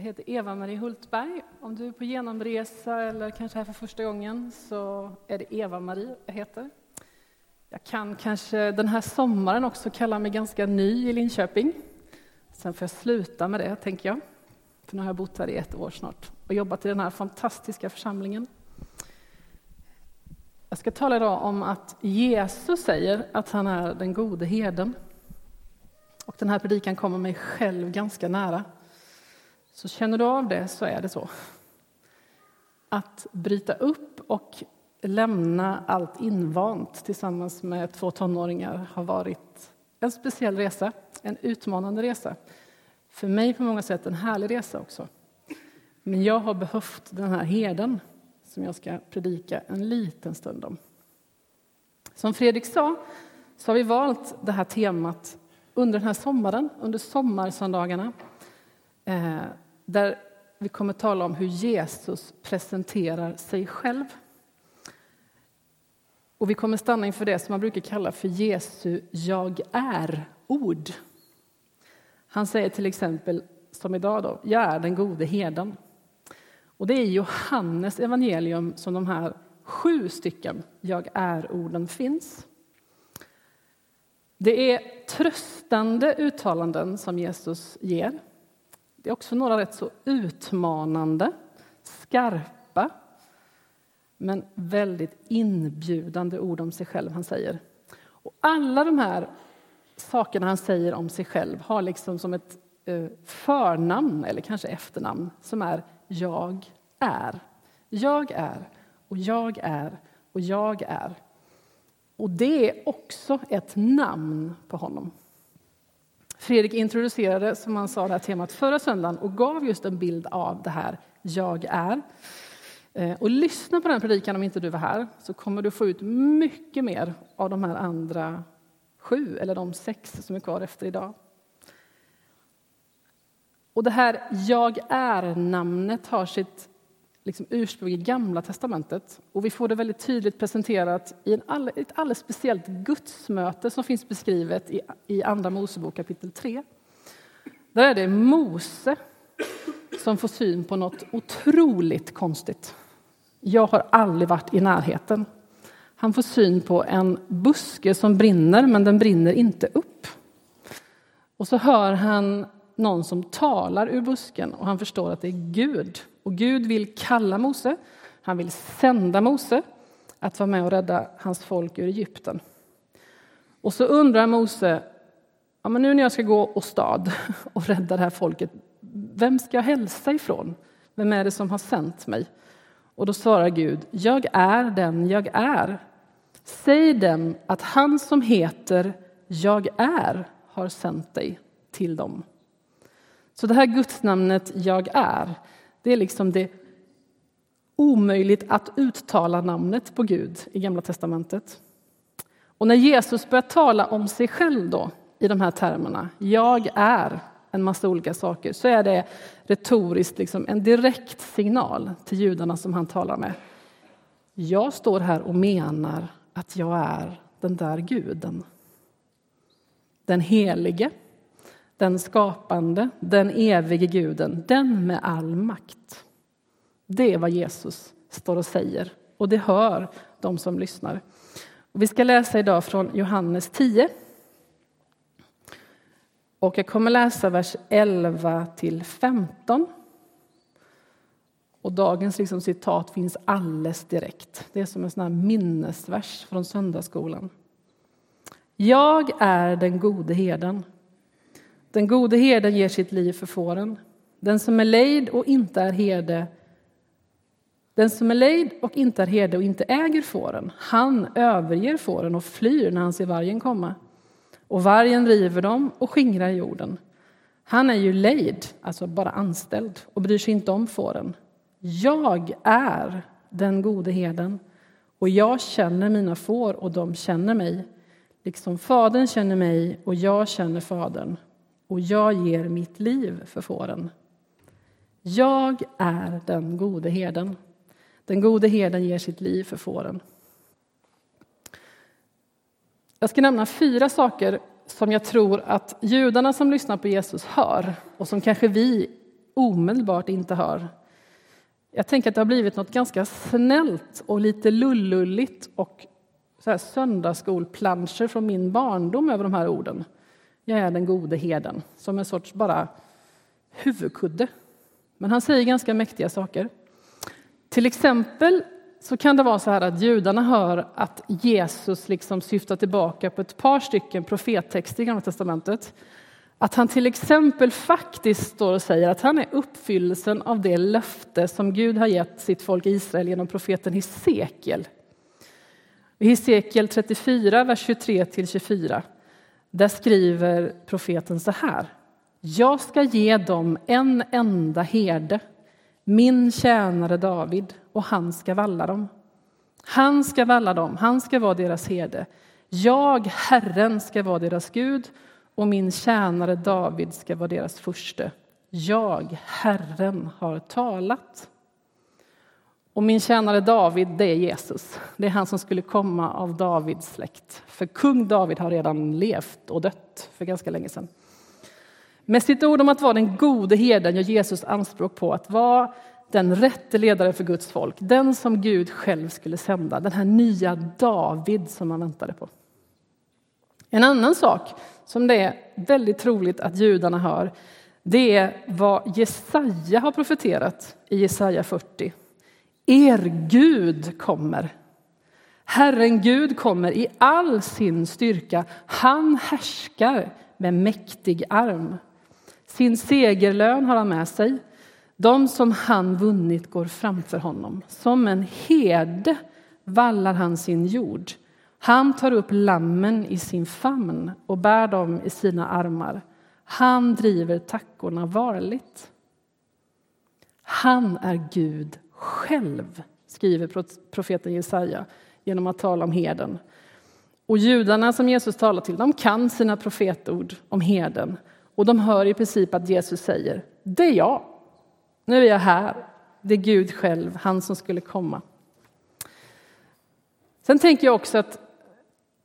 Jag heter Eva-Marie Hultberg. Om du är på genomresa eller kanske här för första gången så är det Eva-Marie jag heter. Jag kan kanske den här sommaren också kalla mig ganska ny i Linköping. Sen får jag sluta med det, tänker jag. För nu har jag bott här i ett år snart och jobbat i den här fantastiska församlingen. Jag ska tala idag om att Jesus säger att han är den gode heden. Och den här predikan kommer mig själv ganska nära. Så känner du av det så är det så. Att bryta upp och lämna allt invant tillsammans med två tonåringar har varit en speciell resa, en utmanande resa. För mig på många sätt en härlig resa också. Men jag har behövt den här herden som jag ska predika en liten stund om. Som Fredrik sa så har vi valt det här temat under den här sommaren, under sommarsöndagarna eh, där vi kommer tala om hur Jesus presenterar sig själv. Och vi kommer stanna inför det som man brukar kalla för Jesu jag är-ord. Han säger till exempel, som idag, då, jag är den gode herden. Och det är i Johannes evangelium som de här sju stycken jag är-orden finns. Det är tröstande uttalanden som Jesus ger. Det är också några rätt så utmanande, skarpa men väldigt inbjudande ord om sig själv han säger. Och alla de här sakerna han säger om sig själv har liksom som ett eh, förnamn, eller kanske efternamn, som är jag är. Jag är, och jag är, och jag är. Och det är också ett namn på honom. Fredrik introducerade som han sa, det här temat förra söndagen och gav just en bild av det här jag är. Eh, och lyssna på den predikan om inte du var här, så kommer du få ut mycket mer av de här andra sju, eller de sex som är kvar efter idag. Och det här jag är-namnet har sitt liksom ursprung i Gamla testamentet. Och vi får det väldigt tydligt presenterat i en all, ett alldeles speciellt gudsmöte som finns beskrivet i, i Andra Mosebok kapitel 3. Där är det Mose som får syn på något otroligt konstigt. Jag har aldrig varit i närheten. Han får syn på en buske som brinner, men den brinner inte upp. Och så hör han någon som talar ur busken och han förstår att det är Gud. Och Gud vill kalla Mose, han vill sända Mose att vara med och rädda hans folk ur Egypten. Och så undrar Mose, ja, men nu när jag ska gå och stad och rädda det här folket, vem ska jag hälsa ifrån? Vem är det som har sänt mig? Och då svarar Gud, jag är den jag är. Säg dem att han som heter Jag är har sänt dig till dem. Så det här gudsnamnet Jag är, det är liksom det omöjligt att uttala namnet på Gud i Gamla testamentet. Och när Jesus börjar tala om sig själv då, i de här termerna, jag är en massa olika saker, så är det retoriskt liksom en direkt signal till judarna som han talar med. Jag står här och menar att jag är den där guden. Den helige, den skapande, den evige guden, den med all makt. Det är vad Jesus står och säger, och det hör de som lyssnar. Vi ska läsa idag från Johannes 10. Och jag kommer läsa vers 11 till 15. Och dagens liksom citat finns alldeles direkt. Det är som en sån här minnesvers från söndagsskolan. Jag är den gode herden. Den gode herden ger sitt liv för fåren. Den som är lejd och inte är herde den som är lejd och inte är herde och inte äger fåren, han överger fåren och flyr när han ser vargen komma. Och vargen river dem och skingrar jorden. Han är ju lejd, alltså bara anställd, och bryr sig inte om fåren. Jag är den gode herden, och jag känner mina får och de känner mig. Liksom Fadern känner mig och jag känner Fadern, och jag ger mitt liv för fåren. Jag är den gode herden. Den gode herden ger sitt liv för fåren. Jag ska nämna fyra saker som jag tror att judarna som lyssnar på Jesus hör och som kanske vi omedelbart inte hör. Jag tänker att det har blivit något ganska snällt och lite lullulligt och så här söndagsskolplanscher från min barndom över de här orden. Jag är den gode heden, som en sorts bara huvudkudde. Men han säger ganska mäktiga saker. Till exempel så kan det vara så här att judarna hör att Jesus liksom syftar tillbaka på ett par stycken profettexter i Gamla testamentet. Att han till exempel faktiskt står och säger att han är uppfyllelsen av det löfte som Gud har gett sitt folk Israel genom profeten Hesekiel. I Hesekiel 34, vers 23 24, där skriver profeten så här. Jag ska ge dem en enda herde, min tjänare David, och han ska valla dem. Han ska valla dem, han ska vara deras herde. Jag, Herren, ska vara deras Gud och min tjänare David ska vara deras furste. Jag, Herren, har talat. Och min tjänare David, det är Jesus. Det är han som skulle komma av Davids släkt. För kung David har redan levt och dött för ganska länge sedan. Med sitt ord om att vara den gode herden gör Jesus anspråk på att vara den rätte ledaren för Guds folk, den som Gud själv skulle sända, den här nya David som man väntade på. En annan sak som det är väldigt troligt att judarna hör, det är vad Jesaja har profeterat i Jesaja 40. Er Gud kommer. Herren Gud kommer i all sin styrka. Han härskar med mäktig arm. Sin segerlön har han med sig. De som han vunnit går framför honom. Som en herde vallar han sin jord. Han tar upp lammen i sin famn och bär dem i sina armar. Han driver tackorna varligt. Han är Gud själv, skriver profeten Jesaja genom att tala om heden. Och judarna som Jesus talar till, de kan sina profetord om heden och de hör i princip att Jesus säger, det är jag. Nu är jag här. Det är Gud själv, han som skulle komma. Sen tänker jag också att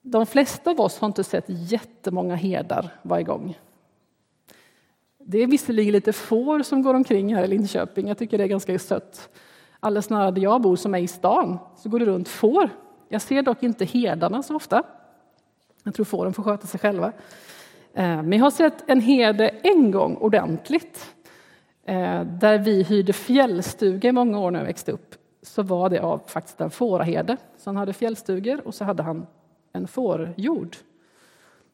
de flesta av oss har inte sett jättemånga herdar varje gång. Det är visserligen lite får som går omkring här i Linköping. Jag tycker det är ganska sött. Alldeles nära där jag bor, som är i stan, så går det runt får. Jag ser dock inte herdarna så ofta. Jag tror fåren får sköta sig själva. Eh, men jag har sett en herde en gång ordentligt. Eh, där vi hyrde fjällstuga i många år när jag växte upp så var det av faktiskt en fåraherde. Så han hade fjällstugor och så hade han en fårjord.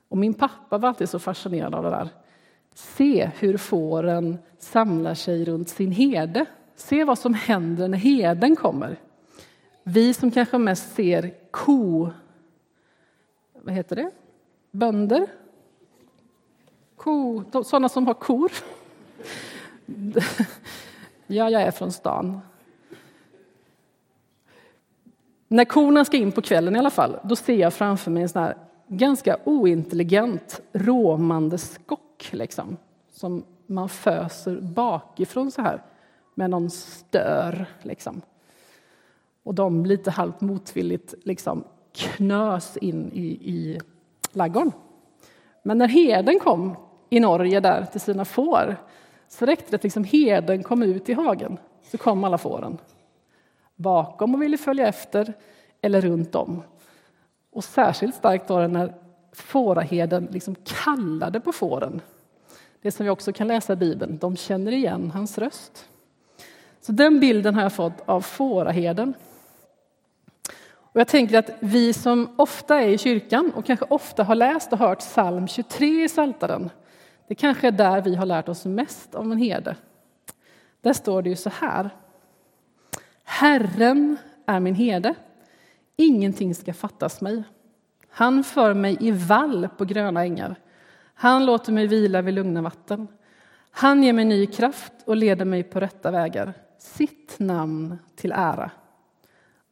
Och min pappa var alltid så fascinerad av det där. Se hur fåren samlar sig runt sin herde. Se vad som händer när herden kommer. Vi som kanske mest ser ko... Vad heter det? Bönder? Ko, sådana som har kor. ja, jag är från stan. När korna ska in på kvällen i alla fall, då ser jag framför mig en sån här ganska ointelligent råmande skock liksom, som man föser bakifrån så här med någon stör. Liksom. Och de lite halvt motvilligt liksom, knös in i, i laggorn. Men när herden kom i Norge där till sina får så räckte det att liksom herden kom ut i hagen, så kom alla fåren. Bakom och ville följa efter, eller runt om. Och särskilt starkt var det när fåraherden liksom kallade på fåren. Det som vi också kan läsa i Bibeln, de känner igen hans röst. Så den bilden har jag fått av fåraherden. Och jag tänker att vi som ofta är i kyrkan och kanske ofta har läst och hört psalm 23 i Psaltaren, det kanske är där vi har lärt oss mest om en herde. Där står det ju så här. Herren är min herde, ingenting ska fattas mig. Han för mig i vall på gröna ängar. Han låter mig vila vid lugna vatten. Han ger mig ny kraft och leder mig på rätta vägar, sitt namn till ära.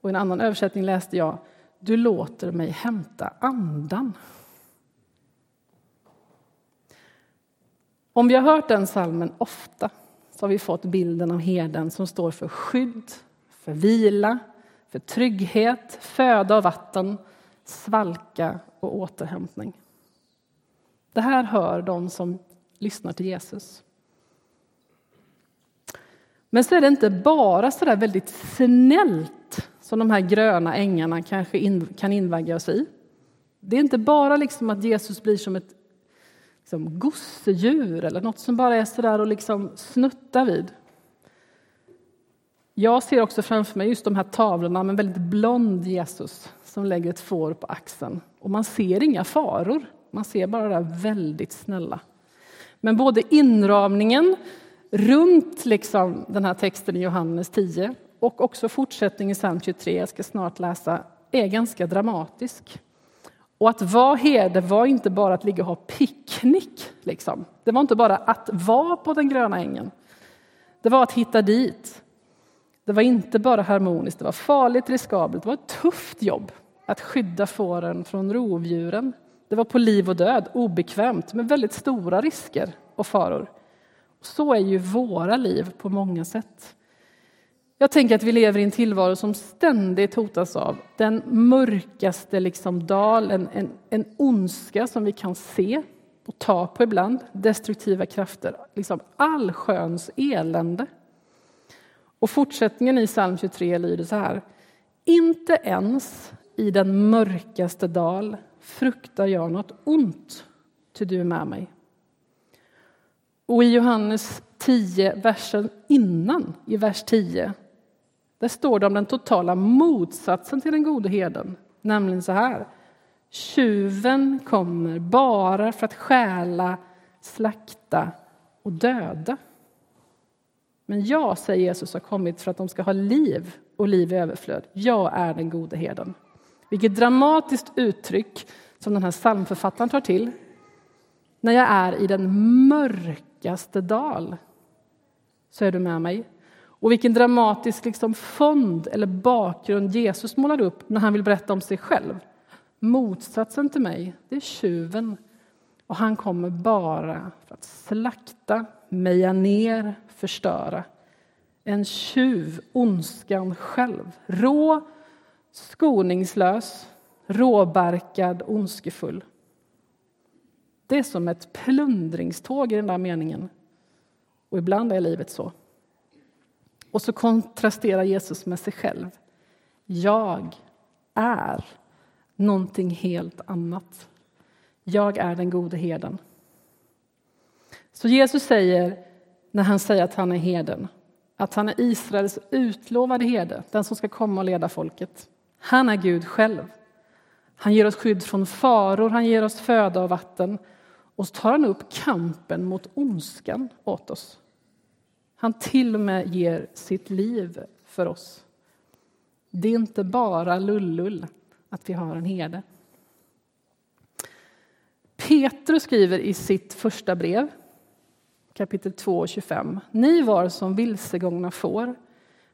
Och I en annan översättning läste jag Du låter mig hämta andan. Om vi har hört den salmen ofta så har vi fått bilden av herden som står för skydd, för vila, för trygghet, föda och vatten, svalka och återhämtning. Det här hör de som lyssnar till Jesus. Men så är det inte bara så där väldigt snällt som de här gröna ängarna kanske in, kan invagga oss i. Det är inte bara liksom att Jesus blir som ett liksom, gosedjur eller något som bara är så där och liksom snuttar vid. Jag ser också framför mig just de här tavlorna med en väldigt blond Jesus som lägger ett får på axeln. Och man ser inga faror, man ser bara det där väldigt snälla. Men både inramningen runt liksom den här texten i Johannes 10 och också fortsättningen i psalm 23, jag ska snart läsa, är ganska dramatisk. Och att vara herde var inte bara att ligga och ha picknick. Liksom. Det var inte bara att vara på den gröna ängen. Det var att hitta dit. Det var inte bara harmoniskt, det var farligt, riskabelt, det var ett tufft jobb att skydda fåren från rovdjuren. Det var på liv och död, obekvämt, med väldigt stora risker och faror. Så är ju våra liv på många sätt. Jag tänker att vi lever i en tillvaro som ständigt hotas av den mörkaste liksom dal, en, en, en ondska som vi kan se och ta på ibland, destruktiva krafter, liksom allsköns elände. Och fortsättningen i psalm 23 lyder så här. Inte ens i den mörkaste dal fruktar jag något ont, ty du är med mig. Och i Johannes 10, versen innan, i vers 10, där står det om den totala motsatsen till den gode herden, nämligen så här. Tjuven kommer bara för att stjäla, slakta och döda. Men jag, säger Jesus, har kommit för att de ska ha liv och liv i överflöd. Jag är den gode herden. Vilket dramatiskt uttryck som den här psalmförfattaren tar till. När jag är i den mörka mörkaste dal så är du med mig. Och vilken dramatisk liksom fond eller bakgrund Jesus målar upp när han vill berätta om sig själv. Motsatsen till mig, det är tjuven. Och han kommer bara för att slakta, meja ner, förstöra. En tjuv, ondskan själv. Rå, skoningslös, råbarkad, ondskefull. Det är som ett plundringståg i den där meningen. Och ibland är livet så. Och så kontrasterar Jesus med sig själv. Jag är någonting helt annat. Jag är den gode herden. Så Jesus säger, när han säger att han är herden, att han är Israels utlovade herde, den som ska komma och leda folket. Han är Gud själv. Han ger oss skydd från faror, han ger oss föda och vatten. Och så tar han upp kampen mot ondskan åt oss. Han till och med ger sitt liv för oss. Det är inte bara lullull att vi har en herde. Petrus skriver i sitt första brev, kapitel 2 och 25. Ni var som vilsegångna får,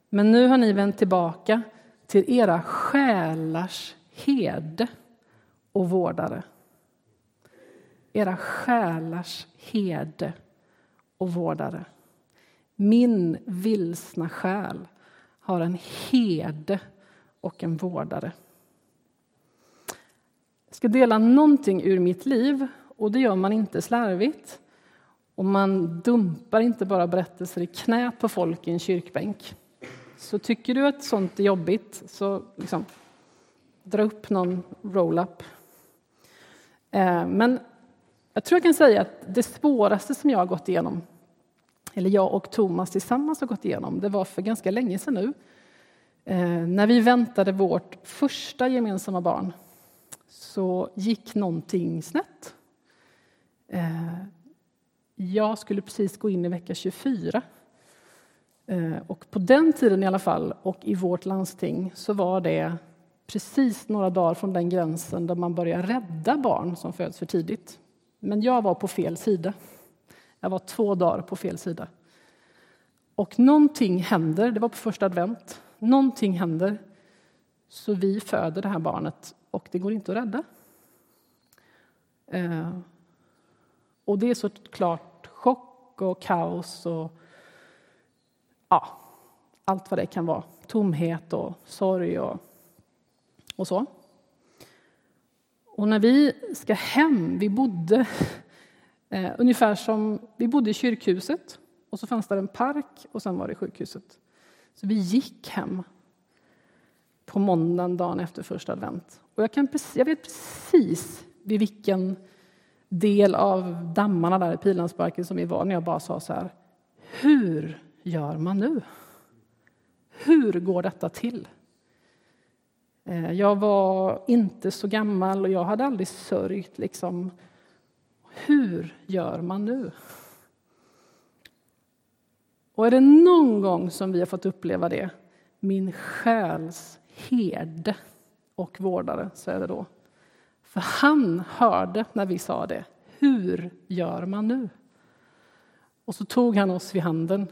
men nu har ni vänt tillbaka till era själars herde och vårdare. Era själars herde och vårdare. Min vilsna själ har en herde och en vårdare. Jag ska dela någonting ur mitt liv, och det gör man inte slarvigt. Och man dumpar inte bara berättelser i knät på folk i en kyrkbänk. Så tycker du att sånt är jobbigt, så liksom, dra upp någon roll-up. Eh, men jag tror jag kan säga att det svåraste som jag har gått igenom, eller jag och Thomas tillsammans har gått igenom, det var för ganska länge sedan nu. Eh, när vi väntade vårt första gemensamma barn så gick någonting snett. Eh, jag skulle precis gå in i vecka 24. Eh, och på den tiden i alla fall, och i vårt landsting, så var det precis några dagar från den gränsen där man börjar rädda barn som föds för tidigt. Men jag var på fel sida. Jag var två dagar på fel sida. Och någonting händer, det var på första advent, någonting händer så vi föder det här barnet och det går inte att rädda. Eh, och det är såklart chock och kaos och ja, allt vad det kan vara. Tomhet och sorg och och så. Och när vi ska hem, vi bodde eh, ungefär som vi bodde i kyrkhuset Och så fanns det en park och sen var det sjukhuset. Så vi gick hem på måndagen, dagen efter första advent. Och jag, kan, jag vet precis vid vilken del av dammarna där i Pilansparken som vi var när jag bara sa så här. Hur gör man nu? Hur går detta till? Eh, jag var inte så gammal och jag hade aldrig sörjt. Liksom. Hur gör man nu? Och är det någon gång som vi har fått uppleva det, min själs herde och vårdare, så är det då. För han hörde när vi sa det. Hur gör man nu? Och så tog han oss vid handen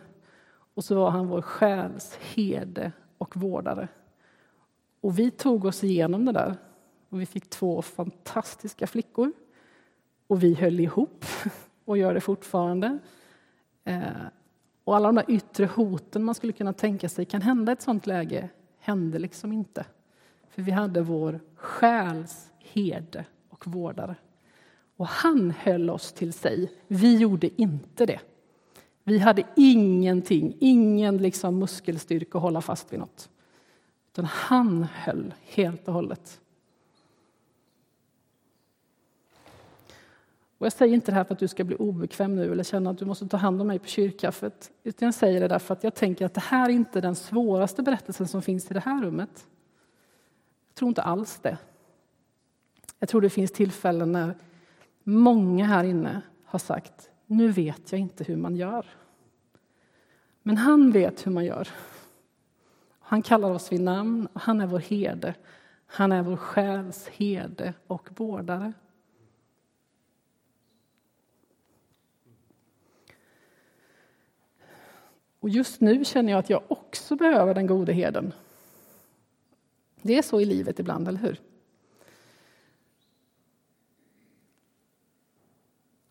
och så var han vår själs herde och vårdare. Och vi tog oss igenom det där. Och vi fick två fantastiska flickor. Och vi höll ihop och gör det fortfarande. Eh, och alla de där yttre hoten man skulle kunna tänka sig kan hända i ett sånt läge hände liksom inte. För vi hade vår själs herde och vårdare. Och han höll oss till sig. Vi gjorde inte det. Vi hade ingenting, ingen liksom muskelstyrka att hålla fast vid något. Utan han höll helt och hållet. Och jag säger inte det här för att du ska bli obekväm nu eller känna att du måste ta hand om mig på kyrkkaffet. Utan jag säger det därför att jag tänker att det här är inte den svåraste berättelsen som finns i det här rummet. Jag tror inte alls det. Jag tror det finns tillfällen när många här inne har sagt nu vet jag inte hur man gör. Men han vet hur man gör. Han kallar oss vid namn och han är vår herde. Han är vår själs herde och vårdare. Och just nu känner jag att jag också behöver den gode herden. Det är så i livet ibland, eller hur?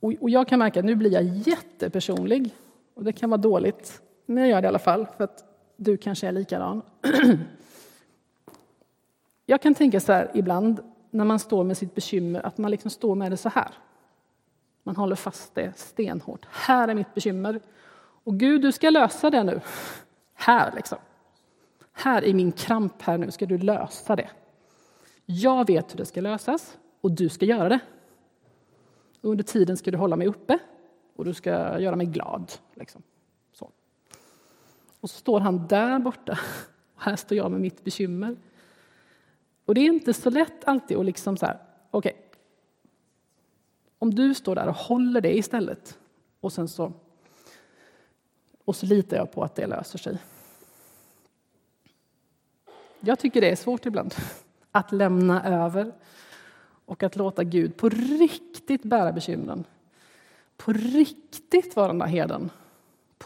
Och jag kan märka att nu blir jag jättepersonlig. Och det kan vara dåligt, men jag gör det i alla fall, för att du kanske är likadan. Jag kan tänka så här ibland, när man står med sitt bekymmer, att man liksom står med det så här. Man håller fast det stenhårt. Här är mitt bekymmer. Och Gud, du ska lösa det nu. Här, liksom. Här i min kramp här nu ska du lösa det. Jag vet hur det ska lösas och du ska göra det. Under tiden ska du hålla mig uppe och du ska göra mig glad. Liksom. Och så står han där borta. Och här står jag med mitt bekymmer. Och det är inte så lätt alltid att liksom så här, okej. Okay. Om du står där och håller det istället och sen så och så litar jag på att det löser sig. Jag tycker det är svårt ibland att lämna över och att låta Gud på riktigt bära bekymren. På riktigt vara den där herden.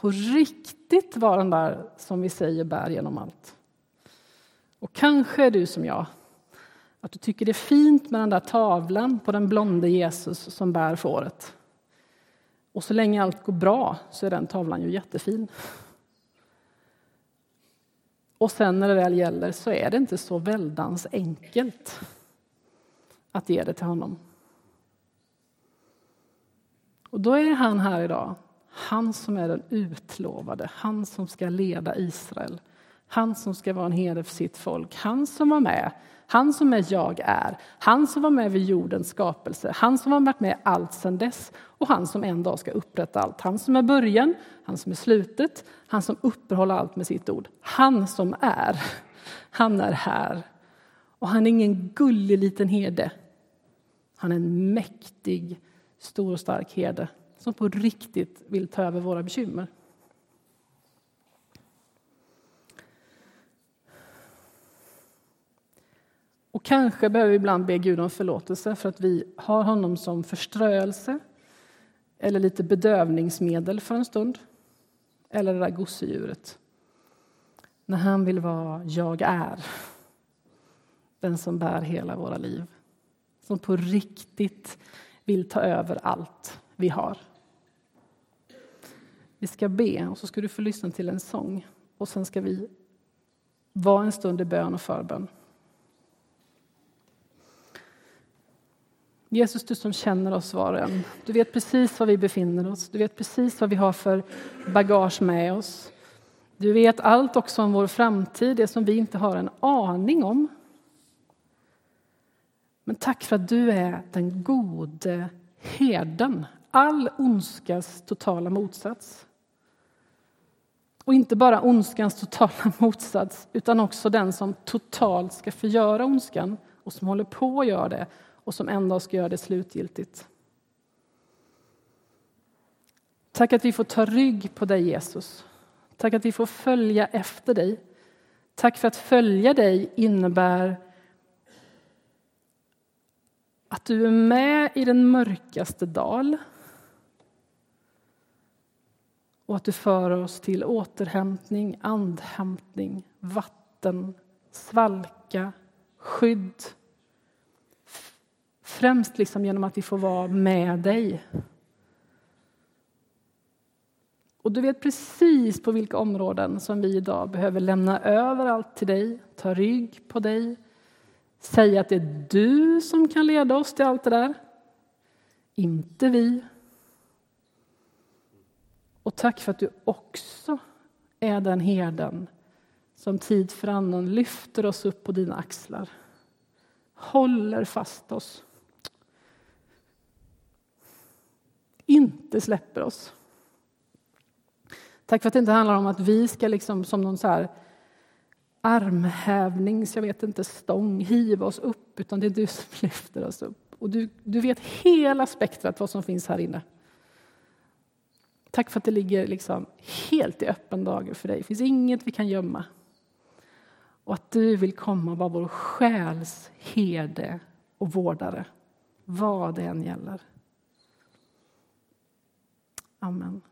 På riktigt vara den där som vi säger bär genom allt. Och kanske är du som jag, att du tycker det är fint med den där tavlan på den blonde Jesus som bär fåret. Och så länge allt går bra så är den tavlan ju jättefin. Och sen när det väl gäller så är det inte så väldans enkelt att ge det till honom. Och då är han här idag, han som är den utlovade, han som ska leda Israel. Han som ska vara en herde för sitt folk, han som var med, han som är jag är, han som var med vid jordens skapelse, han som har varit med allt sedan dess och han som en dag ska upprätta allt. Han som är början, han som är slutet, han som uppehåller allt med sitt ord. Han som är, han är här. Och han är ingen gullig liten herde han är en mäktig, stor och stark herde som på riktigt vill ta över våra bekymmer. Och kanske behöver vi ibland be Gud om förlåtelse för att vi har honom som förströelse eller lite bedövningsmedel för en stund. Eller det där gosedjuret. När han vill vara jag är, den som bär hela våra liv som på riktigt vill ta över allt vi har. Vi ska be och så ska du få lyssna till en sång och sen ska vi vara en stund i bön och förbön. Jesus, du som känner oss var och en. Du vet precis var vi befinner oss. Du vet precis vad vi har för bagage med oss. Du vet allt också om vår framtid, det som vi inte har en aning om. Men tack för att du är den gode herden, all ondskas totala motsats. Och inte bara ondskans totala motsats, utan också den som totalt ska förgöra ondskan och som håller på att göra det och som en dag ska göra det slutgiltigt. Tack att vi får ta rygg på dig, Jesus. Tack att vi får följa efter dig. Tack för att följa dig innebär att du är med i den mörkaste dal och att du för oss till återhämtning, andhämtning, vatten, svalka, skydd. Främst liksom genom att vi får vara med dig. Och du vet precis på vilka områden som vi idag behöver lämna över allt till dig, ta rygg på dig, säga att det är du som kan leda oss till allt det där, inte vi. Och tack för att du också är den herden som tid för annan lyfter oss upp på dina axlar, håller fast oss, inte släpper oss. Tack för att det inte handlar om att vi ska liksom som någon så här armhävnings, jag vet inte, stång hiva oss upp, utan det är du som lyfter oss upp. Och du, du vet hela spektrat vad som finns här inne. Tack för att det ligger liksom helt i öppen dager för dig. Det finns inget vi kan gömma. Och att du vill komma och vara vår själs herde och vårdare, vad det än gäller. Amen.